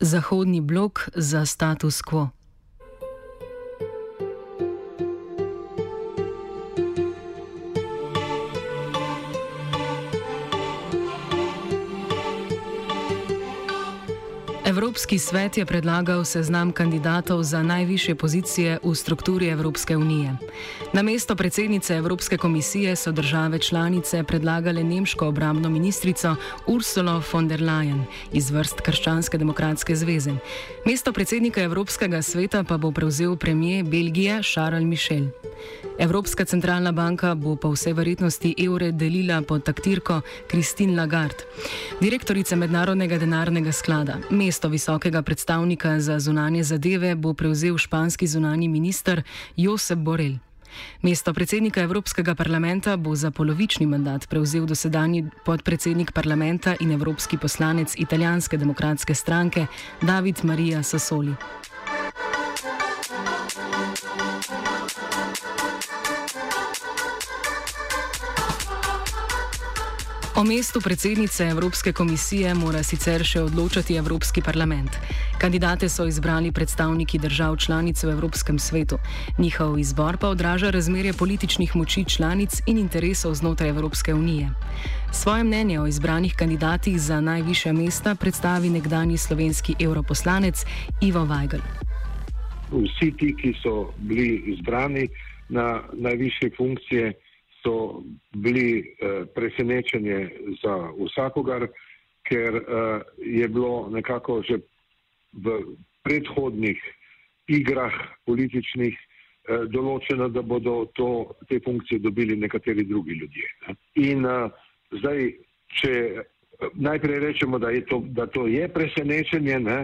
Zahodni blok za status quo. Evropski svet je predlagal seznam kandidatov za najviše pozicije v strukturi Evropske unije. Na mesto predsednice Evropske komisije so države članice predlagale nemško obramno ministrico Ursulo von der Leyen iz vrst Krščanske demokratske zveze. Mesto predsednika Evropskega sveta pa bo prevzel premijer Belgije Charles Michel. Evropska centralna banka bo po vsej verjetnosti evre delila pod taktirko Christine Lagarde, direktorica Mednarodnega denarnega sklada. Mesto visokega predstavnika za zunanje zadeve bo prevzel španski zunani minister Josep Borrell. Mesto predsednika Evropskega parlamenta bo za polovični mandat prevzel dosedanji podpredsednik parlamenta in evropski poslanec italijanske demokratske stranke David Marija Sassoli. O mestu predsednice Evropske komisije mora sicer še odločati Evropski parlament. Kandidate so izbrali predstavniki držav članic v Evropskem svetu. Njihov izbor pa odraža razmerje političnih moči članic in interesov znotraj Evropske unije. Svoje mnenje o izbranih kandidatih za najviše mesta predstavi nekdani slovenski europoslanec Ivo Weigl. Vsi ti, ki so bili izbrani na najviše funkcije, so bili uh, presenečenje za vsakogar, ker uh, je bilo nekako že v predhodnih igrah političnih uh, določeno, da bodo to, te funkcije dobili nekateri drugi ljudje. Ne? In uh, zdaj, če najprej rečemo, da, to, da to je presenečenje, ne?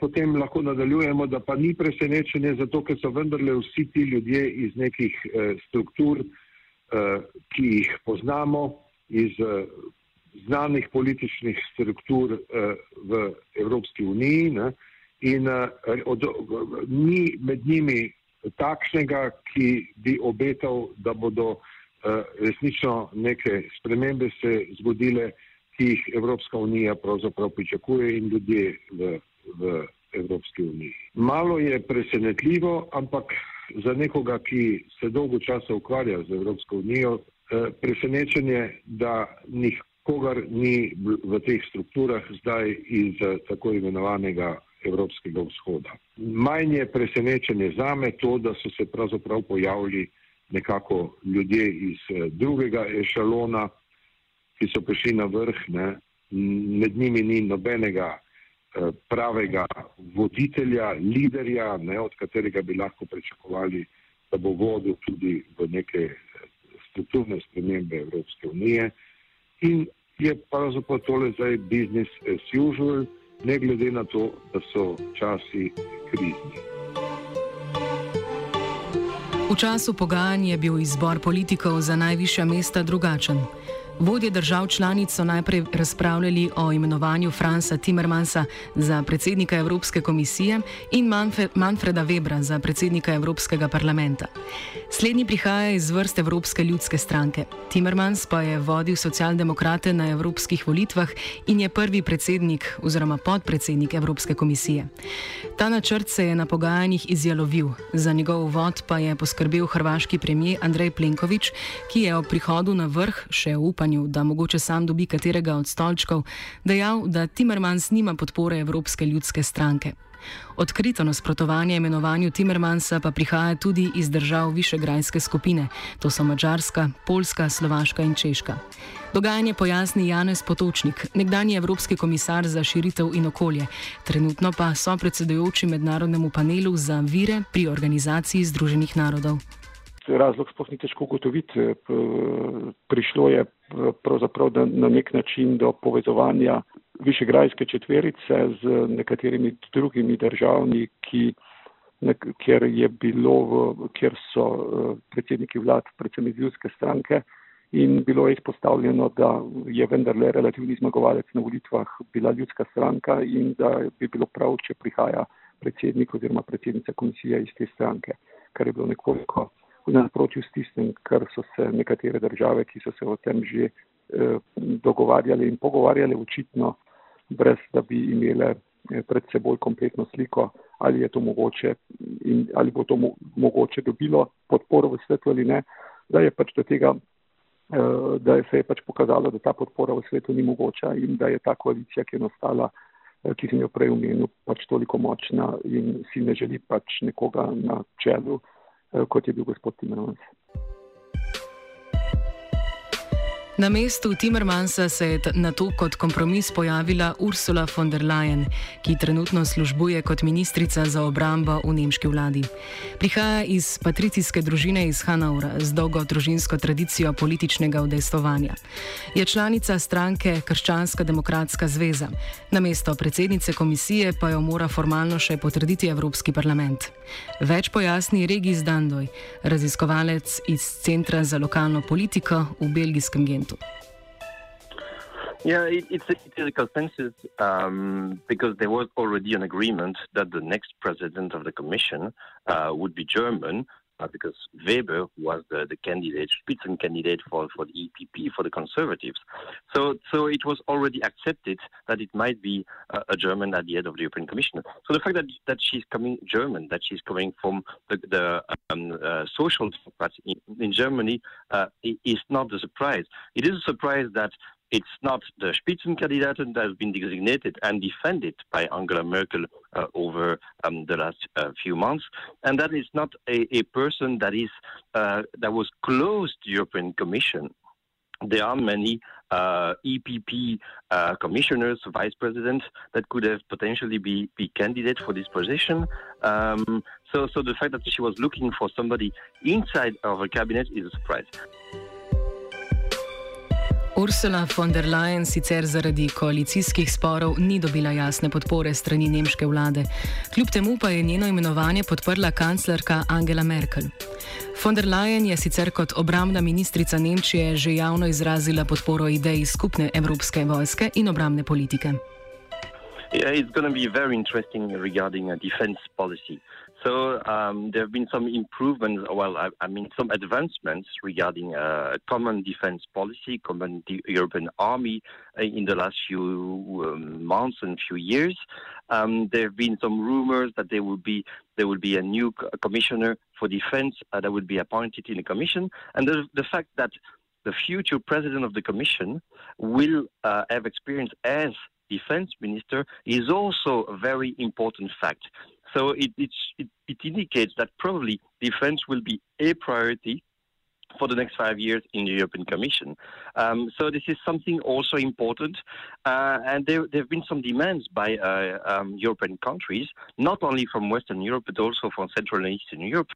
Potem lahko nadaljujemo, da pa ni presenečenje, zato ker so vendarle vsi ti ljudje iz nekih eh, struktur, eh, Eh, ki jih poznamo iz eh, znanih političnih struktur eh, v Evropski uniji ne, in od, ni med njimi takšnega, ki bi obetal, da bodo resnično neke spremembe se zgodile, ki jih Evropska unija pravzaprav pričakuje in ljudje v, v Evropski uniji. Malo je presenetljivo, ampak za nekoga, ki se dolgo časa ukvarja z Evropsko unijo, eh, presenečenje, da nikogar ni v teh strukturah zdaj iz eh, tako imenovanega Evropskega vzhoda. Manj je presenečenje za me to, da so se pravzaprav pojavili nekako ljudje iz eh, drugega ešalona, ki so prišli na vrh, ne. med njimi ni nobenega pravega voditelja, liderja, ne, od katerega bi lahko pričakovali, da bo vodil tudi v neke eh, strukturne spremembe Evropske unije. In je pravzaprav tole zdaj business as usual, ne glede na to, da so časi krizni. V času pogajanj je bil izbor politikov za najvišja mesta drugačen. Vodje držav članic so najprej razpravljali o imenovanju Fransa Timmermansa za predsednika Evropske komisije in Manfreda Webra za predsednika Evropskega parlamenta. Slednji prihaja iz vrst Evropske ljudske stranke. Timmermans pa je vodil socialdemokrate na evropskih volitvah in je prvi predsednik oziroma podpredsednik Evropske komisije. Ta načrt se je na pogajanjih izjalovil, za njegov vod pa je poskrbel hrvaški premijer Andrej Plenković, ki je ob prihodu na vrh še upanj upanju, da mogoče sam dobi katerega od stolčkov, dejal, da Timmermans nima podpore Evropske ljudske stranke. Odkrito nasprotovanje imenovanju Timmermansa pa prihaja tudi iz držav Višegrajske skupine, to so Mačarska, Poljska, Slovaška in Češka. Dogajanje pojasni Janez Potočnik, nekdanji evropski komisar za širitev in okolje, trenutno pa so predsedujoči mednarodnemu panelu za vire pri organizaciji Združenih narodov razlog sploh ni težko ugotoviti. Prišlo je pravzaprav na nek način do povezovanja višegrajske četverice z nekaterimi drugimi državami, ki, kjer, bilo, kjer so predsedniki vlad, predvsem iz ljudske stranke, in bilo je izpostavljeno, da je vendarle relativni zmagovalec na volitvah bila ljudska stranka in da bi bilo prav, če prihaja predsednik oziroma predsednica komisije iz te stranke, kar je bilo nekoliko nasprotju s tistim, kar so se nekatere države, ki so se o tem že eh, dogovarjali in pogovarjali, očitno brez da bi imele pred seboj kompletno sliko, ali je to mogoče in ali bo to mo mogoče dobilo podporo v svetu ali ne. Da je pač do tega, da se je pač pokazalo, da ta podpora v svetu ni mogoča in da je ta koalicija, ki je nastala, ki sem jo prej omenil, pač toliko močna in si ne želi pač nekoga na čelu, kot je bil gospod Timmermans. Na mestu Timmermansa se je na to kot kompromis pojavila Ursula von der Leyen, ki trenutno službuje kot ministrica za obrambo v nemški vladi. Prihaja iz patricijske družine iz Hanoura z dolgo družinsko tradicijo političnega udejstvovanja. Je članica stranke Krščanska demokratska zveza. Na mesto predsednice komisije pa jo mora formalno še potrditi Evropski parlament. Več pojasni Regi Zdandoj, raziskovalec iz Centra za lokalno politiko v belgijskem Gentu. Yeah, it, it's, a, a consensus um, because there was already an agreement that the next president of the commission uh, would be German. Uh, because Weber was the, the candidate, Spitzen candidate for, for the EPP, for the Conservatives. So, so it was already accepted that it might be uh, a German at the head of the European Commission. So the fact that, that she's coming German, that she's coming from the, the um, uh, Social Democrats in, in Germany, uh, is not a surprise. It is a surprise that it's not the Spitzenkandidatin that has been designated and defended by Angela Merkel uh, over um, the last uh, few months, and that is not a, a person that is uh, that was close to the European Commission. There are many uh, EPP uh, commissioners, vice presidents that could have potentially be, be candidate for this position. Um, so, so the fact that she was looking for somebody inside of her cabinet is a surprise. Ursula von der Leyen sicer zaradi koalicijskih sporov ni dobila jasne podpore strani nemške vlade, kljub temu pa je njeno imenovanje podprla kanclerka Angela Merkel. Von der Leyen je sicer kot obramna ministrica Nemčije že javno izrazila podporo ideji skupne evropske vojske in obramne politike. Yeah, it's going to be very interesting regarding a defense policy. So um, there have been some improvements, well, I, I mean, some advancements regarding uh, common defense policy, common European army uh, in the last few um, months and few years. Um, there have been some rumors that there will be there will be a new commissioner for defense uh, that would be appointed in the commission, and the, the fact that the future president of the commission will uh, have experience as defense minister is also a very important fact. So it, it, it indicates that probably defense will be a priority for the next five years in the European Commission. Um, so this is something also important, uh, and there, there, have been some demands by uh, um, European countries, not only from Western Europe but also from Central and Eastern Europe,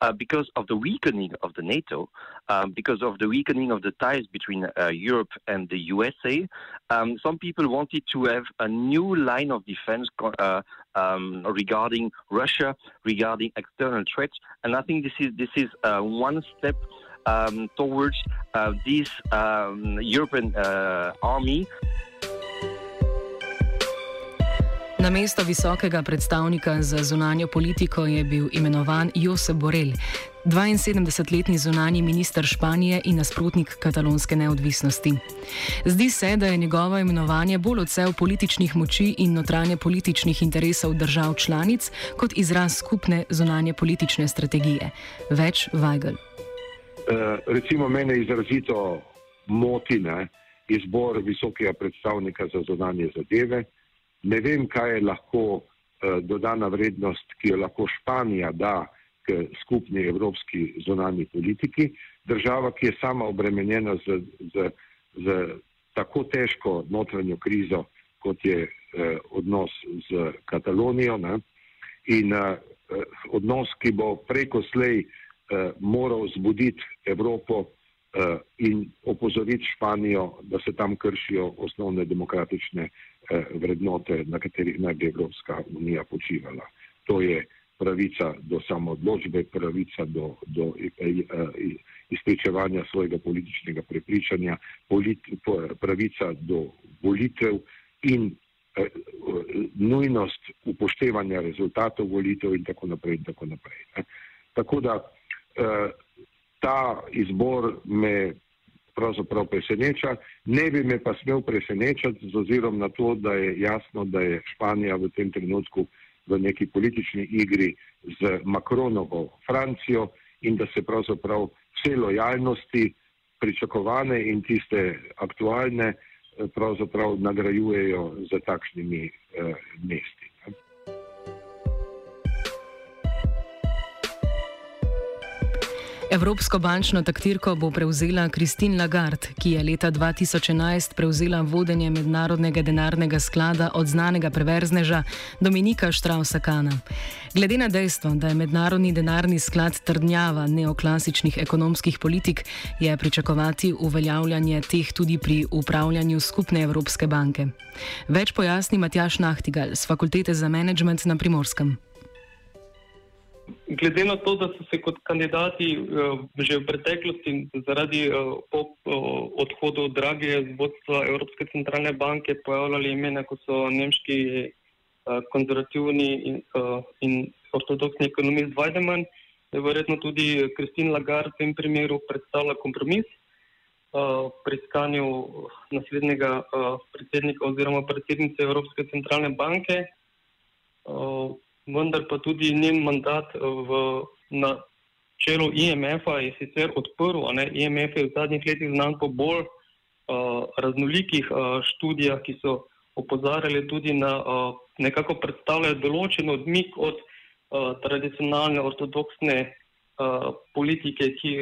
uh, because of the weakening of the NATO, um, because of the weakening of the ties between uh, Europe and the USA. Um, some people wanted to have a new line of defense uh, um, regarding Russia, regarding external threats, and I think this is this is uh, one step um, towards uh, this um, European uh, army. Na mesto visokega predstavnika za zunanjo politiko je bil imenovan Josep Borrell, 72-letni zunanji minister Španije in nasprotnik katalonske neodvisnosti. Zdi se, da je njegovo imenovanje bolj odsev političnih moči in notranje političnih interesov držav članic kot izraz skupne zunanje politične strategije. Več Weigel. Eh, recimo mene izrazito moti ne, izbor visokega predstavnika za zonanje zadeve. Ne vem, kaj je lahko uh, dodana vrednost, ki jo lahko Španija da k skupni evropski zonanji politiki. Država, ki je sama obremenjena z, z, z tako težko notranjo krizo, kot je uh, odnos z Katalonijo ne, in uh, odnos, ki bo preko slej eh, moral zbuditi Evropo eh, in opozoriti Španijo, da se tam kršijo osnovne demokratične eh, vrednote, na katerih naj bi Evropska unija počivala. To je pravica do samoodločbe, pravica do, do eh, eh, izpričevanja svojega političnega prepričanja, polit, pravica do volitev in eh, nujnost upoštevanja rezultatov volitev in tako naprej. In tako, naprej tako da Eh, ta izbor me pravzaprav preseneča. Ne bi me pa smel presenečati z ozirom na to, da je jasno, da je Španija v tem trenutku v neki politični igri z Makronovo Francijo in da se pravzaprav vse lojalnosti pričakovane in tiste aktualne eh, pravzaprav nagrajujejo za takšnimi eh, mesti. Evropsko bančno taktirko bo prevzela Christine Lagarde, ki je leta 2011 prevzela vodenje mednarodnega denarnega sklada od znanega preverzneža Dominika Štrausa-Kana. Glede na dejstvo, da je mednarodni denarni sklad trdnjava neoklasičnih ekonomskih politik, je pričakovati uveljavljanje teh tudi pri upravljanju skupne Evropske banke. Več pojasni Matjaš Nahtigal z Fakultete za management na Primorskem. Glede na to, da so se kot kandidati uh, že v preteklosti zaradi po uh, odhodu drage z vodstva Evropske centralne banke pojavljali imena, kot so nemški konzervativni in, ortodoksni ekonomist Weidemann, je verjetno tudi Kristin Lagarde v tem primeru predstavlja kompromis pri iskanju naslednjega predsednika oziroma predsednice Evropske centralne banke. Vendar pa tudi njen mandat eh, v, na čelu IMF-a je sicer odprl. IMF je v zadnjih letih znan po bolj uh, raznolikih uh, študijah, ki so opozarjali tudi na uh, nekako predstavljajo določen odmik od uh, tradicionalne ortodoksne uh, politike, ki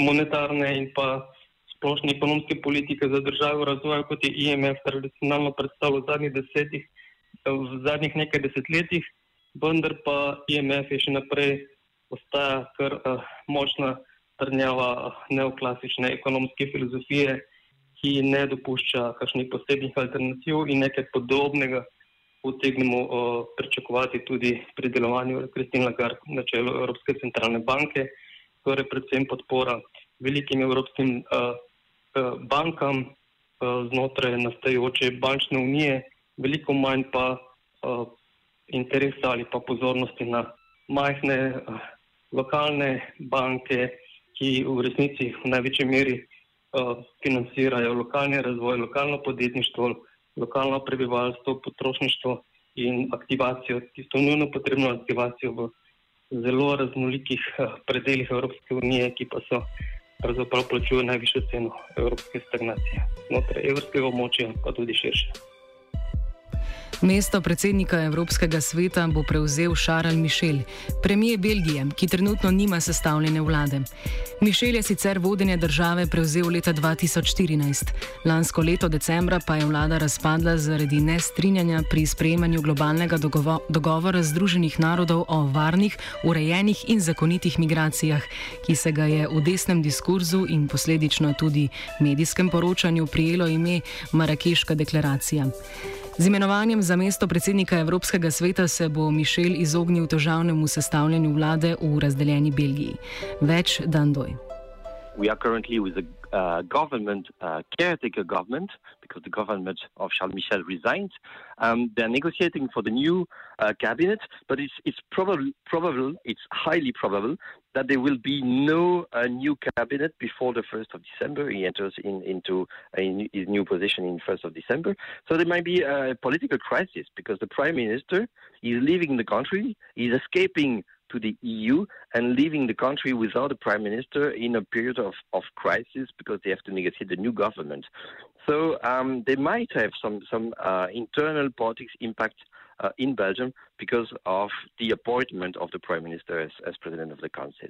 monetarne in pa splošne ekonomske politike za državo razvoja, kot je IMF tradicionalno predstavljal v zadnjih desetih, v zadnjih nekaj desetletjih vendar pa IMF je še naprej ostaja kar uh, močna trnjava neoklasične ekonomske filozofije, ki ne dopušča kakšnih posebnih alternativ in nekaj podobnega utegnemo uh, pričakovati tudi pri delovanju Kristina Lagarde na čelu Evropske centralne banke, torej predvsem podpora velikim evropskim uh, uh, bankam uh, znotraj nastajajoče bančne unije, veliko manj pa uh, interesa ali pa pozornosti na majhne eh, lokalne banke, ki v resnici v največji meri uh, financirajo lokalni razvoj, lokalno podjetništvo, lokalno prebivalstvo, potrošništvo in aktivacijo, tisto nujno potrebno aktivacijo v zelo raznolikih uh, predeljih Evropske unije, ki pa so pravzaprav plačujo najvišjo ceno evropske stagnacije, znotraj evropskega območja, pa tudi širše. Mesto predsednika Evropskega sveta bo prevzel Charles Michel, premijer Belgije, ki trenutno nima sestavljene vlade. Michel je sicer vodenje države prevzel leta 2014. Lansko leto decembra pa je vlada razpadla zaradi nestrinjanja pri sprejemanju globalnega dogovo dogovora Združenih narodov o varnih, urejenih in zakonitih migracijah, ki se ga je v desnem diskurzu in posledično tudi medijskem poročanju prijelo ime Marakeška deklaracija. Z imenovanjem za mesto predsednika Evropskega sveta se bo Mišel izognil težavnemu sestavljanju vlade v razdeljeni Belgiji. Več dan doj. We are currently with a uh, government, uh, caretaker government, because the government of Charles Michel resigned. Um, they're negotiating for the new uh, cabinet, but it's, it's probable, it's highly probable that there will be no uh, new cabinet before the 1st of December. He enters in, into a, his new position in 1st of December. So there might be a political crisis because the prime minister is leaving the country, he's escaping to the EU and leaving the country without a prime minister in a period of, of crisis because they have to negotiate the new government. So um, they might have some, some uh, internal politics impact uh, in Belgium because of the appointment of the prime minister as, as president of the council.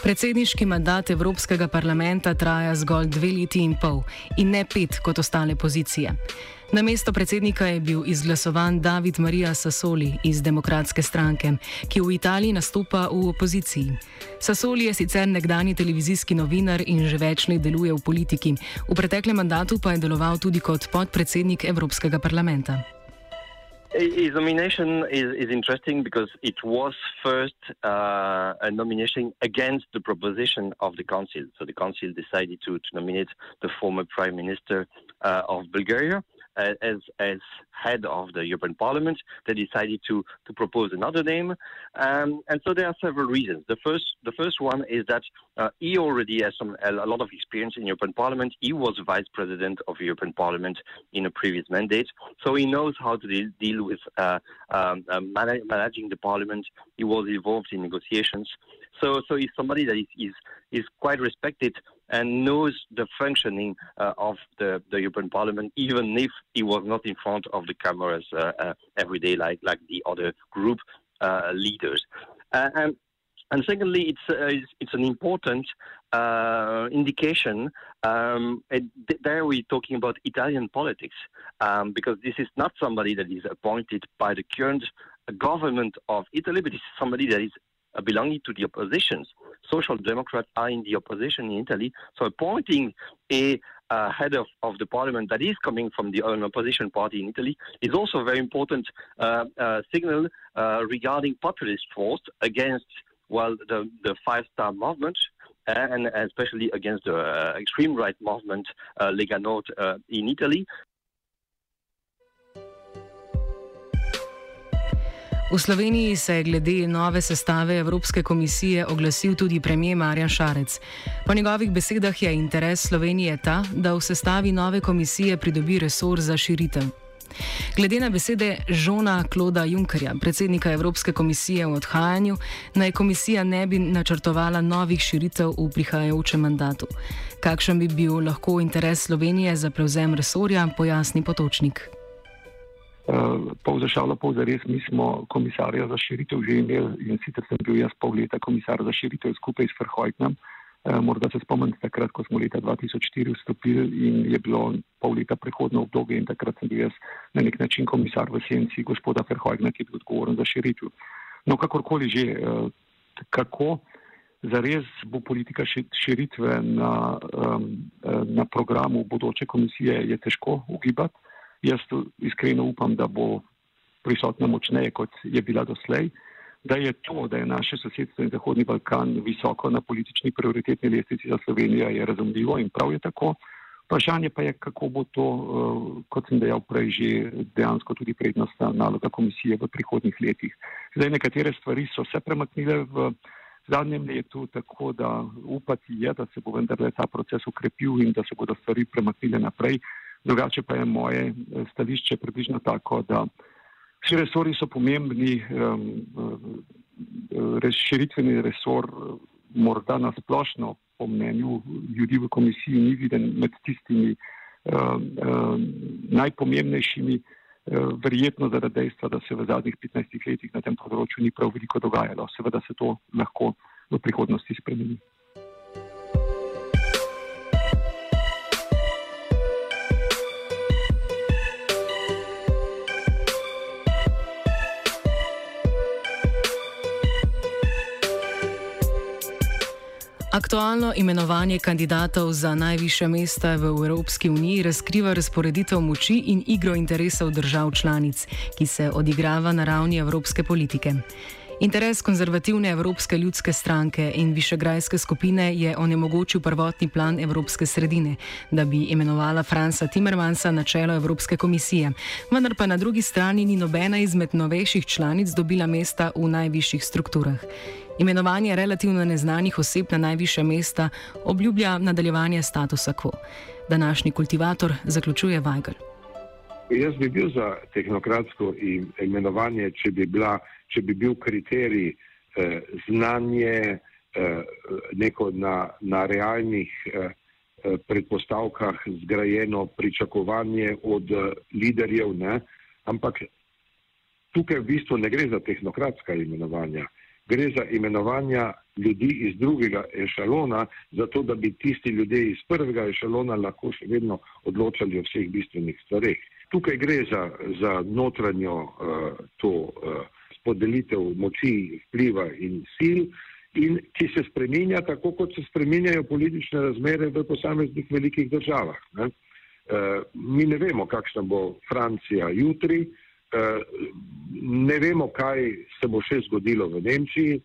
Predsedniški mandat Evropskega parlamenta traja zgolj dve leti in pol in ne pet kot ostale pozicije. Na mesto predsednika je bil izglasovan David Marija Sassoli iz Demokratske stranke, ki v Italiji nastopa v opoziciji. Sassoli je sicer nekdani televizijski novinar in že več let deluje v politiki, v preteklem mandatu pa je deloval tudi kot podpredsednik Evropskega parlamenta. His nomination is, is interesting because it was first uh, a nomination against the proposition of the council. So the council decided to, to nominate the former prime minister uh, of Bulgaria. As as head of the European Parliament, they decided to to propose another name, um, and so there are several reasons. The first the first one is that uh, he already has some a lot of experience in European Parliament. He was vice president of European Parliament in a previous mandate, so he knows how to deal, deal with uh, um, uh, managing the Parliament. He was involved in negotiations, so so he's somebody that is is, is quite respected and knows the functioning uh, of the, the, European Parliament, even if he was not in front of the cameras uh, uh, every day like, like the other group uh, leaders. Uh, and, and secondly, it's, it's, it's, an important indication. Um, there we're talking about Italian politics, um, because this is not somebody that is appointed by the current government of Italy, but it's somebody that is belonging to the oppositions. Social Democrats are in the opposition in Italy, so appointing a uh, head of, of the parliament that is coming from the opposition party in Italy is also a very important uh, uh signal uh, regarding populist force against well the, the five star movement and especially against the uh, extreme right movement Lega Nord in Italy. V Sloveniji se je glede nove sestave Evropske komisije oglasil tudi premijer Marjan Šarec. Po njegovih besedah je interes Slovenije ta, da v sestavi nove komisije pridobi resor za širitev. Glede na besede Žona Kloda Junkerja, predsednika Evropske komisije v odhajanju, naj komisija ne bi načrtovala novih širitev v prihajajočem mandatu. Kakšen bi bil lahko interes Slovenije za prevzem resorja, pojasni potočnik. Eh, pol za šalo, pol za res, mi smo komisarja za širitev že imeli in sicer sem bil jaz pol leta komisar za širitev skupaj s Verhojtnem. Eh, morda se spomnim takrat, ko smo leta 2004 vstopili in je bilo pol leta prehodno obdobje in takrat sem bil jaz na nek način komisar v senci gospoda Verhojtna, ki je bil odgovoren za širitev. No, kakorkoli že, eh, kako zares bo politika širitve na, na programu bodoče komisije, je težko ugibati. Jaz iskreno upam, da bo prisotna močneje, kot je bila doslej. Da je to, da je naše sosedstvo in Zahodni Balkan visoko na politični prioritetni lestvici za Slovenijo, je razumljivo in prav je tako. Vprašanje pa je, kako bo to, uh, kot sem dejal prej, že dejansko tudi prednostna naloga komisije v prihodnih letih. Zdaj, nekatere stvari so se premaknile v zadnjem letu, tako da upati je, da se bo vendarle ta proces ukrepil in da se bodo stvari premaknile naprej. Drugače pa je moje eh, stališče približno tako, da vsi resori so pomembni, razširitveni resor morda nasplošno po mnenju ljudi v komisiji ni viden med tistimi najpomembnejšimi, eh, verjetno zaradi dejstva, da se v zadnjih 15 letih na tem področju ni prav veliko dogajalo. Seveda se to lahko v prihodnosti spremeni. Aktualno imenovanje kandidatov za najviše mesta v Evropski uniji razkriva razporeditev moči in igro interesov držav članic, ki se odigrava na ravni evropske politike. Interes konzervativne Evropske ljudske stranke in višegrajske skupine je onemogočil prvotni plan Evropske sredine, da bi imenovala Franca Timmermansa na čelo Evropske komisije, vendar pa na drugi strani ni nobena izmed novejših članic dobila mesta v najvišjih strukturah. Imenovanje relativno neznanih oseb na najviše mesta obljublja nadaljevanje statusa quo. Današnji kultivator zaključuje Weigl. Jaz bi bil za tehnokratsko imenovanje, če bi, bila, če bi bil kriterij eh, znanje eh, neko na, na realnih eh, predpostavkah zgrajeno pričakovanje od eh, liderjev, ne? ampak tukaj v bistvu ne gre za tehnokratska imenovanja gre za imenovanja ljudi iz drugega ešalona, zato da bi tisti ljudje iz prvega ešalona lahko še vedno odločali o vseh bistvenih stvareh. Tukaj gre za, za notranjo uh, to uh, podelitev moči, vpliva in sil, in ki se spreminja tako, kot se spreminjajo politične razmere v posameznih velikih državah. Ne? Uh, mi ne vemo, kakšna bo Francija jutri, uh, ne vemo, kaj se bo še zgodilo v Nemčiji,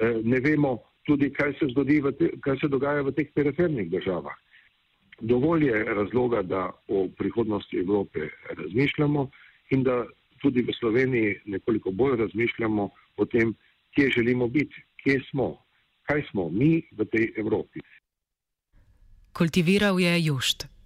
eh, ne vemo tudi, kaj se, te, kaj se dogaja v teh perifernih državah. Dovolj je razloga, da o prihodnosti Evrope razmišljamo in da tudi v Sloveniji nekoliko bolj razmišljamo o tem, kje želimo biti, kje smo, kaj smo mi v tej Evropi. Kultiviral je Jušt.